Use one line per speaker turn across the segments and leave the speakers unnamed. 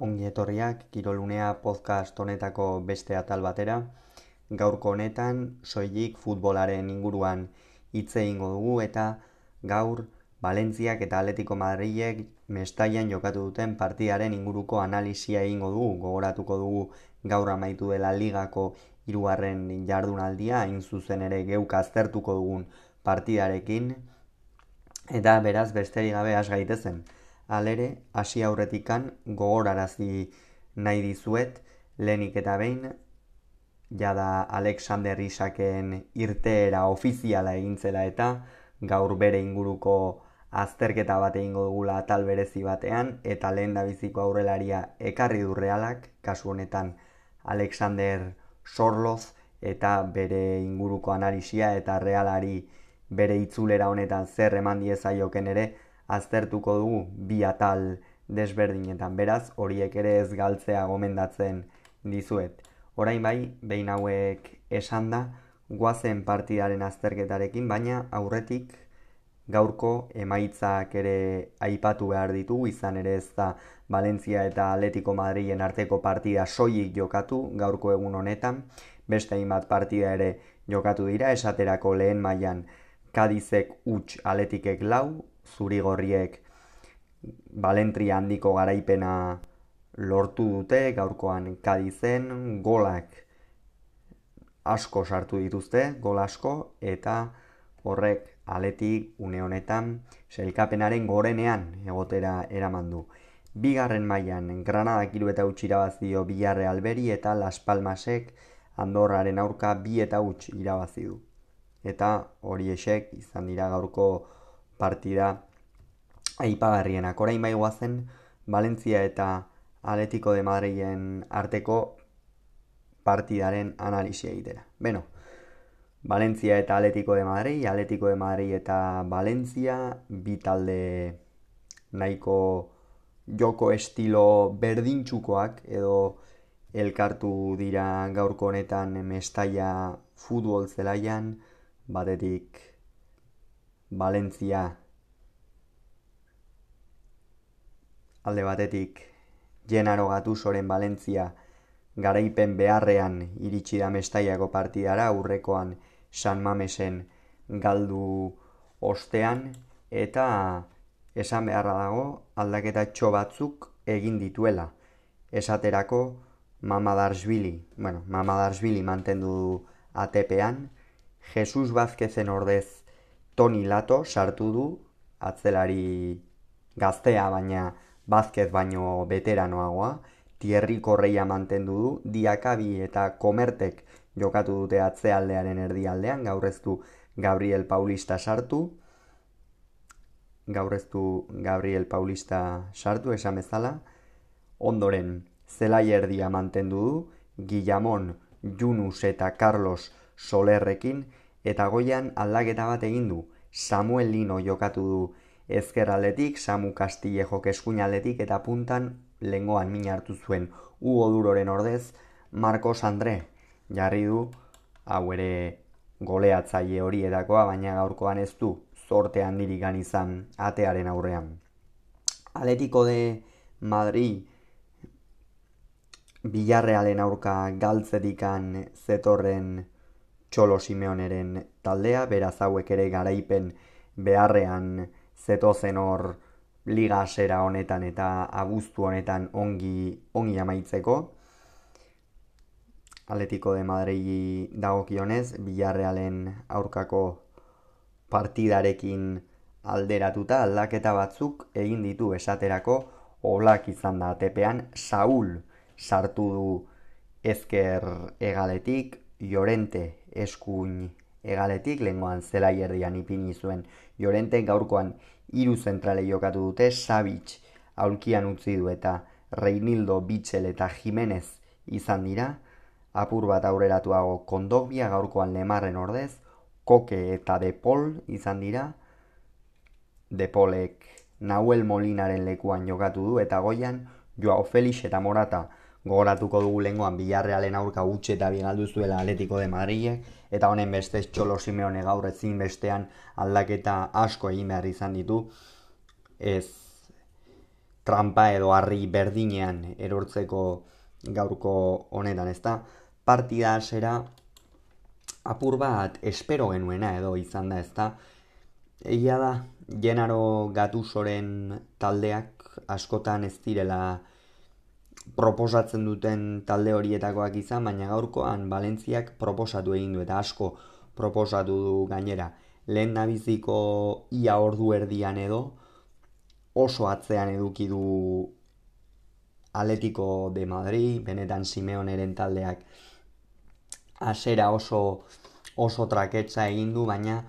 ongi etorriak Kirolunea podcast honetako beste atal batera. Gaurko honetan soilik futbolaren inguruan hitz egingo dugu eta gaur Valentziak eta Atletico Madrilek mestaian jokatu duten partidaren inguruko analisia egingo dugu. Gogoratuko dugu gaur amaitu dela ligako hirugarren jardunaldia, hain zuzen ere geuk aztertuko dugun partidarekin. Eta beraz besterik gabe has gaitezen alere hasi aurretikan gogorarazi nahi dizuet lenik eta behin jada Alexander Isaken irteera ofiziala egintzela eta gaur bere inguruko azterketa bat egingo dugula tal berezi batean eta lehen biziko aurrelaria ekarri du realak, kasu honetan Alexander Sorloz eta bere inguruko analisia eta realari bere itzulera honetan zer eman diezaioken ere aztertuko dugu bi atal desberdinetan. Beraz horiek ere ez galtzea gomendatzen dizuet. Orain bai, behin hauek esan da, guazen partidaren azterketarekin, baina aurretik gaurko emaitzak ere aipatu behar ditugu, izan ere ez da Valentzia eta Atletico Madrilen arteko partida soilik jokatu gaurko egun honetan, beste hainbat partida ere jokatu dira, esaterako lehen mailan Kadizek huts Atletikek lau, zurigorriek balentria handiko garaipena lortu dute, gaurkoan kadizen, golak asko sartu dituzte, gol asko, eta horrek aletik une honetan selkapenaren gorenean egotera eraman du. Bigarren mailan Granada kiru eta utzi irabazio Bilarre Alberi eta Las Palmasek Andorraren aurka bi eta utz irabazi du. Eta hori esek izan dira gaurko partida aipagarrienak. Orain bai guazen, Valentzia eta Atletico de Madrilen arteko partidaren analisia egitera. Beno, Valentzia eta Atletico de Madrid, Atletico de Madrid eta Valentzia, bi talde nahiko joko estilo berdintxukoak edo elkartu dira gaurko honetan mestaia futbol zelaian, batetik Valentzia alde batetik Genaro Gatusoren Valentzia garaipen beharrean iritsi da mestaiako partidara aurrekoan San Mamesen galdu ostean eta esan beharra dago aldaketa txo batzuk egin dituela. Esaterako Mamadarsbili, bueno, Mamadarsbili mantendu du ATPan, Jesus Vázquezen ordez Toni Lato sartu du atzelari gaztea baina bazkez baino veteranoagoa, Thierry Correia mantendu du, Diakabi eta Komertek jokatu dute atzealdearen erdialdean, gaur ez du Gabriel Paulista sartu, gaur ez du Gabriel Paulista sartu, esan bezala, ondoren zelai erdia mantendu du, Guillamon, Junus eta Carlos Solerrekin, eta goian aldaketa bat egin du. Samuel Lino jokatu du ezkerraletik, Samu Castille jok eskuinaletik eta puntan lengoan min hartu zuen Hugo Duroren ordez Marcos Andre jarri du hau ere goleatzaile hori edakoa, baina gaurkoan ez du zorte handirik izan atearen aurrean. Aletiko de Madrid Bilarrealen aurka galtzedikan zetorren Txolo Simeoneren taldea, beraz hauek ere garaipen beharrean zetozen hor liga asera honetan eta abuztu honetan ongi, ongi amaitzeko. Atletico de Madrid dagokionez, Villarrealen aurkako partidarekin alderatuta aldaketa batzuk egin ditu esaterako olak izan da atepean Saul sartu du ezker egaletik, Llorente eskuin egaletik, lengoan zela erdian ipini zuen. Llorente gaurkoan hiru zentrale jokatu dute, Savic aulkian utzi du eta Reinildo Bitzel eta Jimenez izan dira, apur bat aurreratuago Kondogbia gaurkoan Lemarren ordez, Koke eta Depol izan dira, Depolek Nahuel Molinaren lekuan jokatu du eta goian Joao Felix eta Morata gogoratuko dugu lengoan bilarrealen aurka gutxe eta bigaldu zuela atletiko de Madrilek, eta honen beste txolo Simeone gaur ezin bestean aldaketa asko egin behar izan ditu, ez trampa edo harri berdinean erortzeko gaurko honetan, ezta? Partida hasera apur bat espero genuena edo izan da, ezta? Egia da, Genaro Gatusoren taldeak askotan ez direla proposatzen duten talde horietakoak izan, baina gaurkoan Valentziak proposatu egin du eta asko proposatu du gainera. Lehen nabiziko ia ordu erdian edo oso atzean eduki du Atletico de Madrid, benetan Simeoneren taldeak asera oso oso traketsa egin du, baina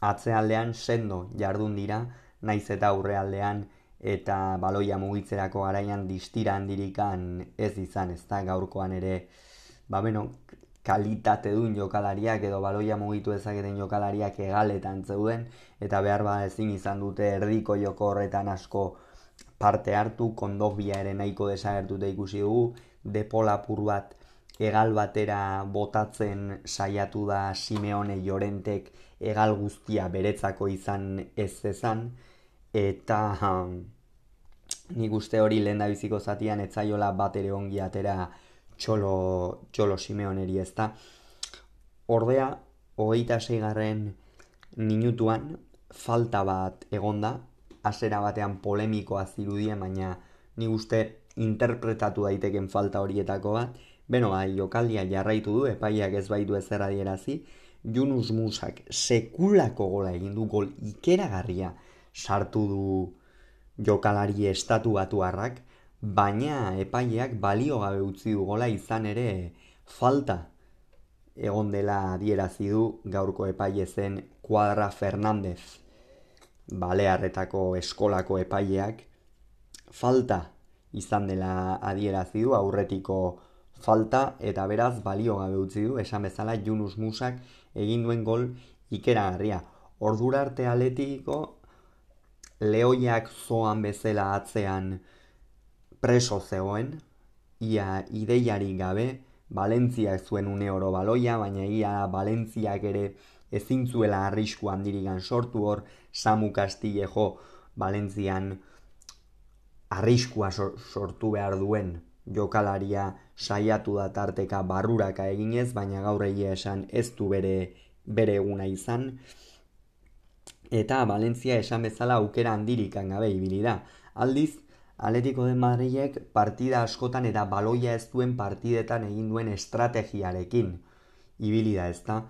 atzealdean sendo jardun dira, naiz eta aurrealdean eta baloia mugitzerako garaian distira handirikan ez izan, ez da gaurkoan ere, ba beno, kalitate duen jokalariak edo baloia mugitu ezaketen jokalariak egaletan zeuden, eta behar ba ezin izan dute erdiko joko horretan asko parte hartu, kondobia ere nahiko desagertute ikusi dugu, depolapur bat egal batera botatzen saiatu da Simeone Jorentek egal guztia beretzako izan ez zezan, eta nik uste hori lehen da biziko zatian etzaiola bat ere ongi atera txolo, txolo simeoneri ez da. Ordea, hogeita seigarren minutuan falta bat egonda, hasera batean polemikoa zirudien, baina nik uste interpretatu daiteken falta horietako bat. Beno, bai, jokaldia jarraitu du, epaiak ez baitu ezer adierazi, Junus Musak sekulako gola egin du gol ikeragarria sartu du jokalari estatu batuarrak, baina epaileak balio gabe utzi du gola izan ere falta egon dela adierazi du gaurko epaile zen Cuadra Fernandez balearretako eskolako epaileak falta izan dela adierazi du aurretiko falta eta beraz balio gabe utzi du esan bezala Junus Musak egin duen gol ikeragarria. Ordura arte aletiko lehoiak zoan bezala atzean preso zegoen, ia ideiari gabe, Valentziak zuen une oro baloia, baina ia Valentziak ere ezin zuela arrisku handirigan sortu hor, Samu Castillejo Valentzian arriskua sortu behar duen jokalaria saiatu da tarteka barruraka eginez, baina gaur egia esan ez du bere, bere eguna izan, eta Valentzia esan bezala aukera handirik gabe ibili da. Aldiz, Atletico de Madridek partida askotan eta baloia ez duen partidetan egin duen estrategiarekin ibili da, ezta?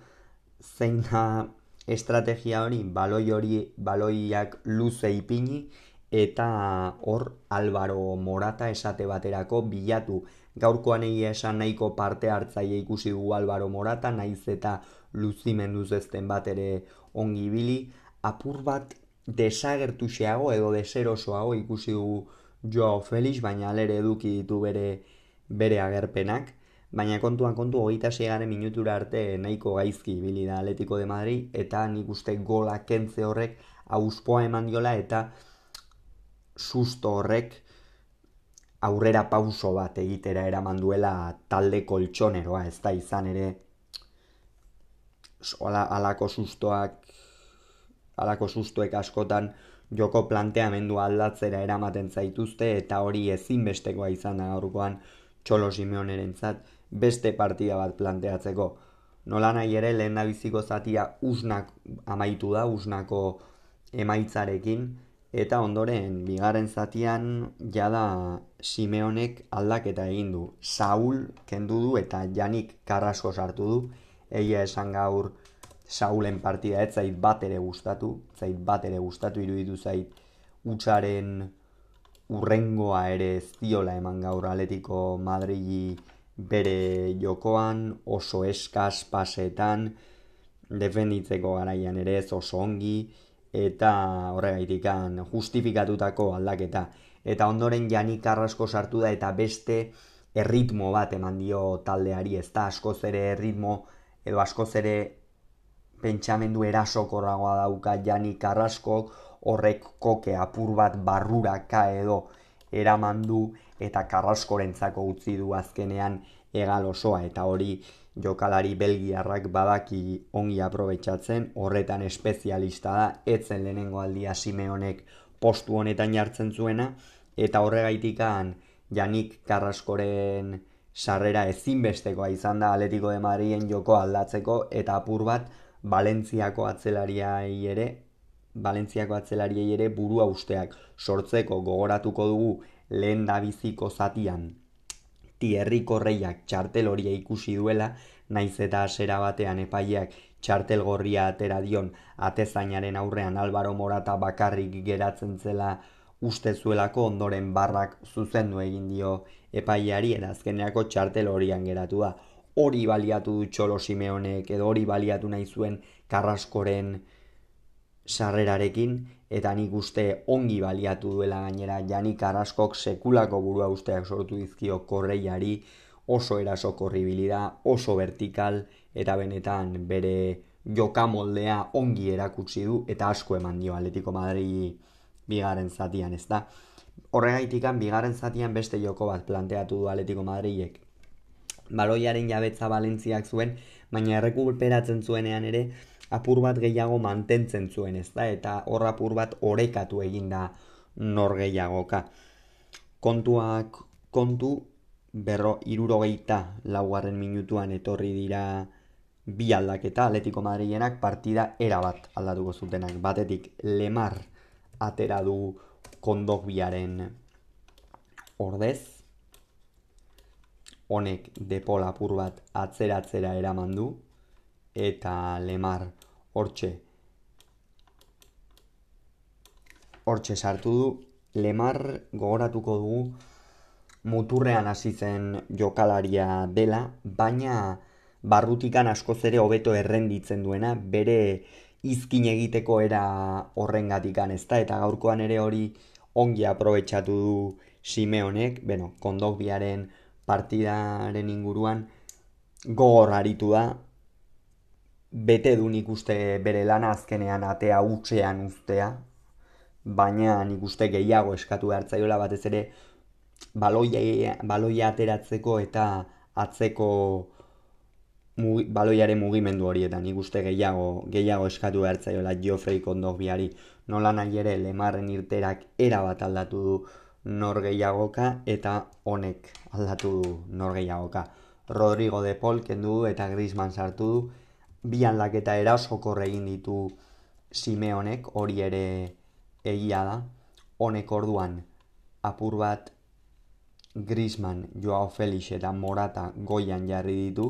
Zein da estrategia hori, baloi hori, baloiak luze ipini eta hor Álvaro Morata esate baterako bilatu. Gaurkoan egia esan nahiko parte hartzaile ikusi dugu Álvaro Morata, naiz eta luzimenduz ezten bat ere ongi ibili, apur bat desagertu xeago edo deserosoago ikusi dugu Joao Felix, baina alere eduki ditu bere, bere agerpenak. Baina kontuan kontu hogeita segaren minutura arte nahiko gaizki ibili da Atletico de Madrid eta nik uste gola kentze horrek auspoa eman diola eta susto horrek aurrera pauso bat egitera eraman duela talde koltsoneroa, ez da izan ere alako sustoak alako sustuek askotan joko planteamendu aldatzera eramaten zaituzte eta hori ezinbestekoa izan da gaurkoan Txolo Simeoneren zat, beste partida bat planteatzeko. Nola nahi ere lehen biziko zatia usnak amaitu da, usnako emaitzarekin, eta ondoren bigarren zatian jada Simeonek aldaketa egin du. Saul kendu du eta Janik Karrasko sartu du, egia esan gaur Saulen partida ez zait bat ere gustatu, zait bat ere gustatu iruditu zait utxaren urrengoa ere ez diola eman gaur aletiko Madridi bere jokoan, oso eskas pasetan, defenditzeko garaian ere ez oso ongi, eta horregaitikan justifikatutako aldaketa. Eta ondoren Janik Carrasco sartu da eta beste erritmo bat eman dio taldeari, ez da askoz ere erritmo edo askoz ere pentsamendu erasokorragoa dauka Jani Carrasco horrek koke apur bat barruraka edo eramandu eta Carrascorentzako utzi du azkenean egal osoa eta hori jokalari belgiarrak badaki ongi aprobetsatzen horretan espezialista da etzen lehenengo aldia Simeonek postu honetan jartzen zuena eta horregaitikan Janik Karraskoren sarrera ezinbestekoa izan da Atletico de Madriden joko aldatzeko eta apur bat Valentziako atzelariai ere Valentziako atzelariei ere burua usteak sortzeko gogoratuko dugu lehen da biziko zatian Tierri Korreiak txartel horia ikusi duela, naiz eta asera batean epaileak txartel gorria atera dion atezainaren aurrean Albaro Morata bakarrik geratzen zela uste zuelako ondoren barrak zuzendu egin dio epaileari eta azkenerako txartel horian geratu da. Hori baliatu du Txolo Simeonek edo hori baliatu nahi zuen Karraskoren sarrerarekin eta nik uste ongi baliatu duela gainera Jani Karraskok sekulako burua usteak sortu dizkio korreiari oso eraso korribilida, oso vertikal eta benetan bere jokamoldea ongi erakutsi du eta asko eman dio Atletico Madrid bigaren zatian, ez da. Horregaitikan, bigaren zatian beste joko bat planteatu du Atletico Madridek. Baloiaren jabetza Valentziak zuen, baina errekuperatzen zuenean ere, apur bat gehiago mantentzen zuen, ez da, eta hor apur bat orekatu eginda nor gehiagoka. Kontuak kontu, berro irurogeita laugarren minutuan etorri dira bi aldaketa Atletico Madrilenak partida erabat aldatuko zutenak. Batetik, Lemar atera du kondokbiaren ordez. Honek depol apur bat atzeratzera eraman du eta lemar hortxe. Hortxe sartu du. Lemar gogoratuko dugu muturrean hasi zen jokalaria dela baina barrutikan askoz ere hobeto errenditzen duena bere izkin egiteko era horrengatikan ez da, eta gaurkoan ere hori ongi aprobetsatu du Simeonek, bueno, kondokbiaren partidaren inguruan gogor aritu da, bete du nik uste bere lana azkenean atea utxean ustea, baina nik uste gehiago eskatu behartzaiola batez ere baloia, baloia ateratzeko eta atzeko mugi, baloiaren mugimendu horietan ikuste gehiago gehiago eskatu behartzaiola Geoffrey Kondogbiari nola nahi ere lemarren irterak era bat aldatu du nor gehiagoka eta honek aldatu du nor gehiagoka Rodrigo de Paul kendu du eta Griezmann sartu du. Bi aldaketa erasokor egin ditu Simeonek hori ere egia da. Honek orduan apur bat Griezmann, Joao Felix eta Morata goian jarri ditu.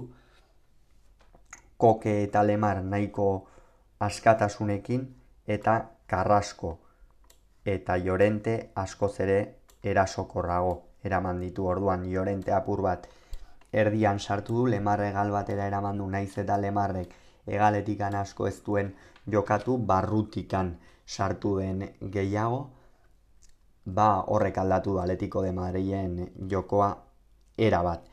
Koke eta lemar nahiko askatasunekin eta karrasko eta jorente askoz ere erasokorrago eraman ditu. Orduan jorente apur bat erdian sartu du lemar egal batera eraman du naiz eta lemarrek egaletikan asko ez duen jokatu barrutikan sartu den gehiago. Ba horrek aldatu du aletiko de Madrilen jokoa era bat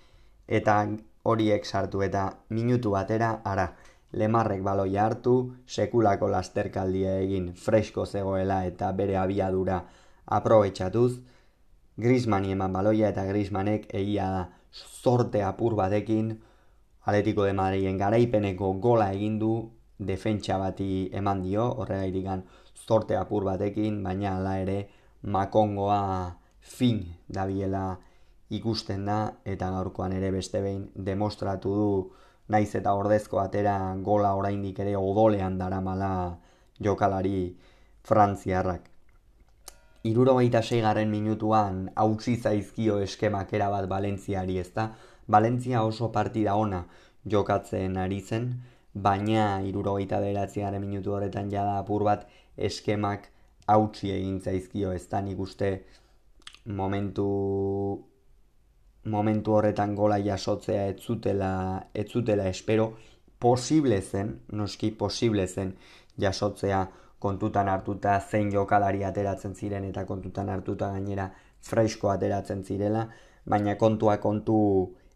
eta horiek sartu eta minutu batera ara lemarrek baloia hartu, sekulako lasterkaldia egin fresko zegoela eta bere abiadura aprobetsatuz, Grismani eman baloia eta Grismanek egia da zorte apur batekin, Aletiko de Madrien garaipeneko gola egin du defentsa bati eman dio, horregairikan zorte apur batekin, baina hala ere makongoa fin dabiela ikusten da eta gaurkoan ere beste behin demostratu du naiz eta ordezko atera gola oraindik ere odolean daramala jokalari frantziarrak. Iruro gaita seigarren minutuan hautsi zaizkio eskemak erabat Valentziari ezta. Valentzia oso partida ona jokatzen ari zen, baina iruro gaita minutu horretan jada apur bat eskemak hautsi egin zaizkio ezta nik uste momentu momentu horretan gola jasotzea ez zutela espero, posible zen, noski posible zen jasotzea kontutan hartuta zein jokalari ateratzen ziren eta kontutan hartuta gainera fresko ateratzen zirela, baina kontua kontu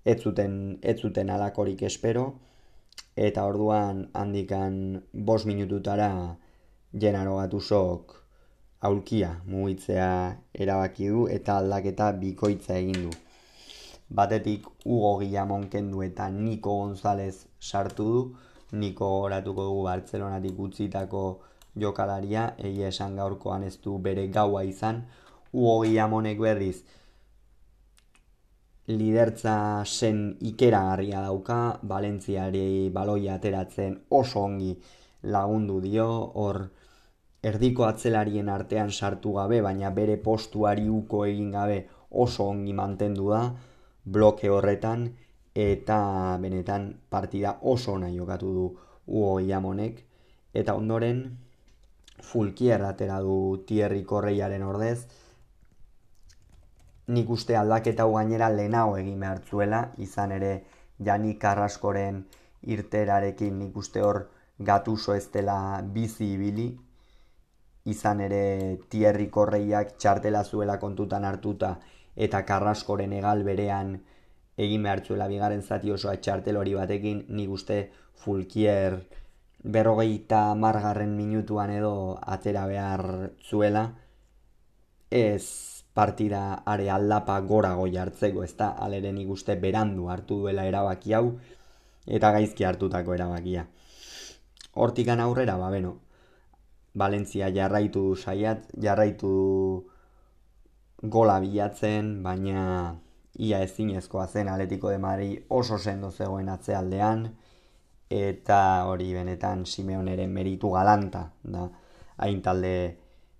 ez zuten, ez zuten alakorik espero, eta orduan handikan bos minututara jenaro gatusok aulkia mugitzea erabaki du eta aldaketa bikoitza egin du. Batetik Hugo Guillamon kendu eta Nico González sartu du, Nico oratuko dugu Bartzelonatik utzitako jokalaria, egia esan gaurkoan ez du bere gaua izan, Uo Iamonek berriz lidertza zen ikeragarria dauka, Valentziari baloia ateratzen oso ongi lagundu dio, hor erdiko atzelarien artean sartu gabe, baina bere postuari uko egin gabe oso ongi mantendu da, bloke horretan, eta benetan partida oso nahi jokatu du Uo Iamonek, eta ondoren Fulkier atera du Thierry Korreiaren ordez, nik uste aldaketa gainera lehenago egin behar zuela, izan ere Jani Karraskoren irterarekin nik uste hor gatuso ez dela bizi ibili, izan ere Thierry Korreiak txartela zuela kontutan hartuta eta Karraskoren egal berean egin behar zuela bigaren zati osoa txartel hori batekin, nik uste Fulkier berrogeita margarren minutuan edo atera behar zuela, ez partida are aldapa gora goi hartzeko, ez da, aleren ikuste berandu hartu duela erabaki hau, eta gaizki hartutako erabakia. Hortikan aurrera, ba, beno, Valentzia jarraitu saiat, jarraitu gola bilatzen, baina ia ezinezkoa zen Atletico de Madrid oso sendo zegoen atzealdean, eta hori benetan Simeoneren meritu galanta, da, hain talde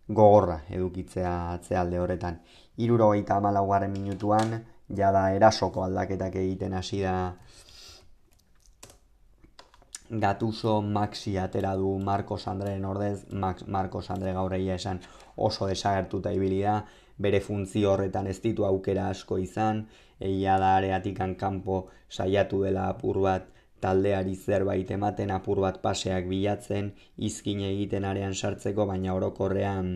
gogorra edukitzea atzealde horretan. Iruro gaita amalaugarren minutuan, jada erasoko aldaketak egiten hasi da. Gatuso Maxi atera du Marcos Andreen ordez, Max, Marcos Andre gaur esan oso desagertuta ibili da, bere funtzio horretan ez ditu aukera asko izan, egia da areatikan kanpo saiatu dela apur bat taldeari zerbait ematen apur bat paseak bilatzen, izkin egiten arean sartzeko, baina orokorrean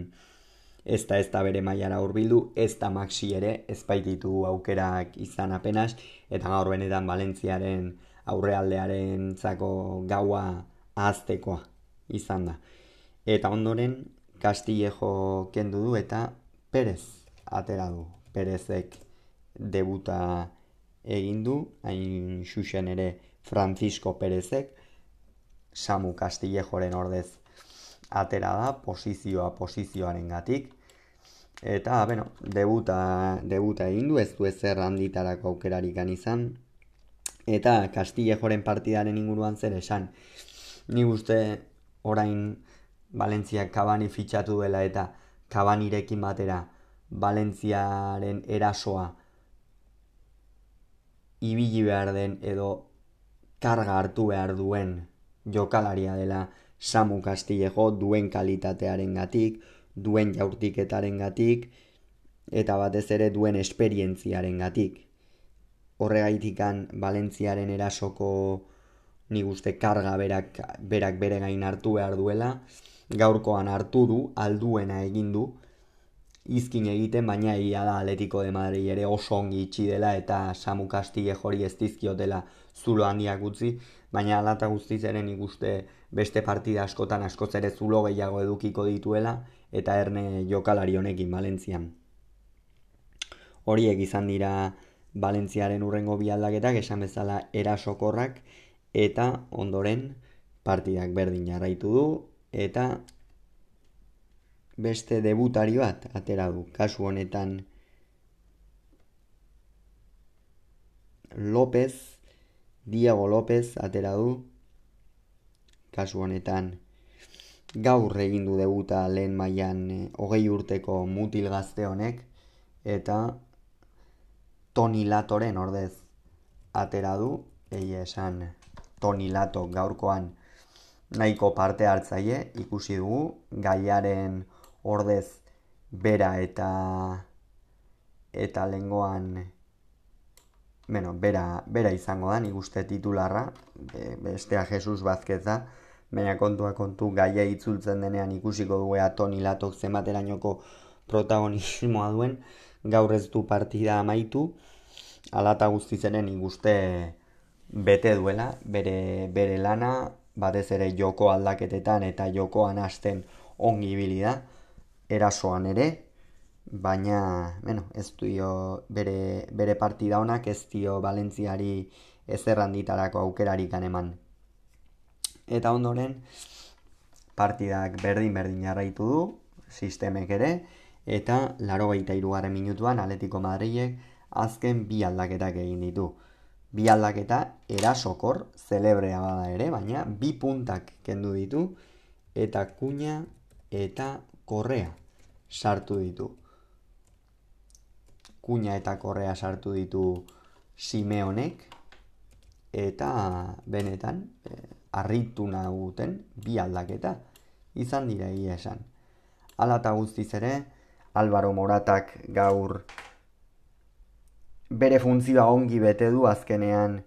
ez da ez da bere mailara hurbildu, ez da maxi ere, ez baititu aukerak izan apenas, eta gaur benetan Valentziaren aurrealdearen zako gaua ahaztekoa izan da. Eta ondoren, Castillejo kendu du eta Perez atera du. Perezek debuta egin du, hain xuxen ere Francisco Perezek, Samu Castillejoren ordez atera da, posizioa posizioaren gatik. Eta, bueno, debuta, debuta egin du, ez du ezer handitarako aukerarik izan. Eta Castillejoren partidaren inguruan zer esan. Ni uste orain Valentziak kabani fitxatu dela eta kabanirekin batera Valentziaren erasoa ibili behar den edo karga hartu behar duen jokalaria dela Samu Castillejo duen kalitatearen gatik, duen jaurtiketaren gatik, eta batez ere duen esperientziaren gatik. Horregaitikan Valentziaren erasoko nik uste karga berak, berak bere gain hartu behar duela, gaurkoan hartu du, alduena egin du, izkin egiten, baina egia da Atletico de Madrid ere oso ongi itxi dela eta Samu Castillejo hori ez dizkiotela zulo handiak utzi, baina alata guztiz ere nik uste beste partida askotan askoz ere zulo gehiago edukiko dituela eta erne jokalari honekin Valentzian. Horiek izan dira Valentziaren urrengo bi aldaketak esan bezala erasokorrak eta ondoren partidak berdin jarraitu du eta beste debutari bat atera du. Kasu honetan López Diego López atera du kasu honetan gaur egin du debuta lehen mailan e, hogei urteko mutil gazte honek eta Toni Latoren ordez atera du egia esan Toni Lato gaurkoan nahiko parte hartzaile ikusi dugu gaiaren ordez bera eta eta lengoan bueno, bera, bera izango da, nik uste titularra, bestea Jesus Bazkez da, baina kontua kontu gaia itzultzen denean ikusiko dugu Toni Latok zematerainoko protagonismoa duen, gaur ez du partida amaitu, alata guztizenen ikuste bete duela, bere, bere lana, batez ere joko aldaketetan eta jokoan hasten ongi ibili da, erasoan ere, baina, bueno, ez dio bere, bere partida honak ez dio Valentziari ezerranditarako aukerarik eman. Eta ondoren, partidak berdin-berdin jarraitu du, sistemek ere, eta laro gaita irugarren minutuan Atletico Madrilek azken bi aldaketak egin ditu. Bi aldaketa erasokor, zelebrea bada ere, baina bi puntak kendu ditu eta kuña eta korrea sartu ditu. Kuña eta korrea sartu ditu Simeonek eta benetan eh, arritu naguten bi aldaketa izan dira egia esan. Hala eta guztiz ere, Alvaro Moratak gaur bere funtzioa ongi bete du azkenean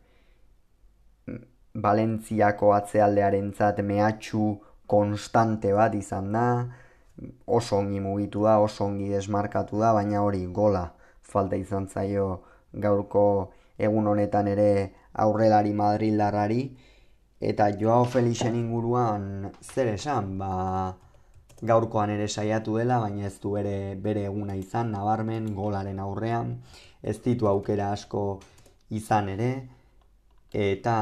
Valentziako atzealdearen zat mehatxu konstante bat izan da, oso ongi mugitu da, oso ongi desmarkatu da, baina hori gola falta izan zaio gaurko egun honetan ere aurrelari Madrildarrari, Eta Joao Felixen inguruan zer esan, ba, gaurkoan ere saiatu dela, baina ez du bere, bere eguna izan, nabarmen, golaren aurrean, ez ditu aukera asko izan ere, eta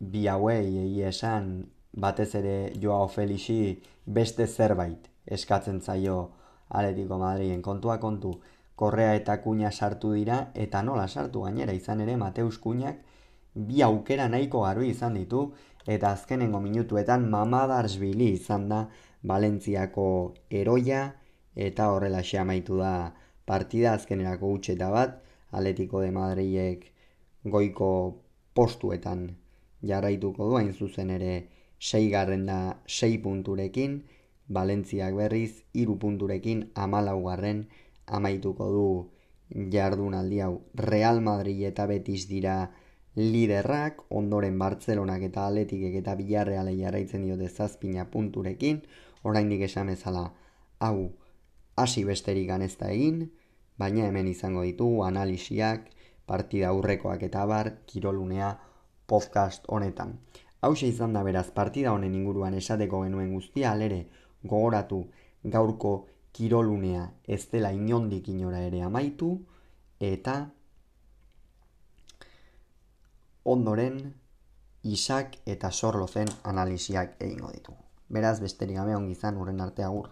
bi hauei egi esan, batez ere Joao Felixi beste zerbait eskatzen zaio Atletico Madriden. Kontua kontu, korrea eta kuña sartu dira, eta nola sartu gainera izan ere Mateus kuñak, bi aukera nahiko garbi izan ditu eta azkenengo minutuetan mamadarsbili izan da Valentziako eroia eta horrela amaitu da partida azkenerako utxeta bat Atletico de Madrilek goiko postuetan jarraituko du hain zuzen ere sei garren da sei punturekin Valentziak berriz hiru punturekin amalaugarren amaituko du. Jardunaldi hau Real Madrid eta Betis dira liderrak, ondoren Bartzelonak eta Atletikek eta Bilarreale jarraitzen diote zazpina punturekin, oraindik esan bezala hau hasi besterik ganezta egin, baina hemen izango ditu analisiak, partida aurrekoak eta bar, kirolunea podcast honetan. Hau izan da beraz partida honen inguruan esateko genuen guztia, alere gogoratu gaurko kirolunea ez dela inondik inora ere amaitu, eta ondoren Isak eta Sorlozen analisiak egingo ditu. Beraz, besterik gabe ongi izan urren arte agur.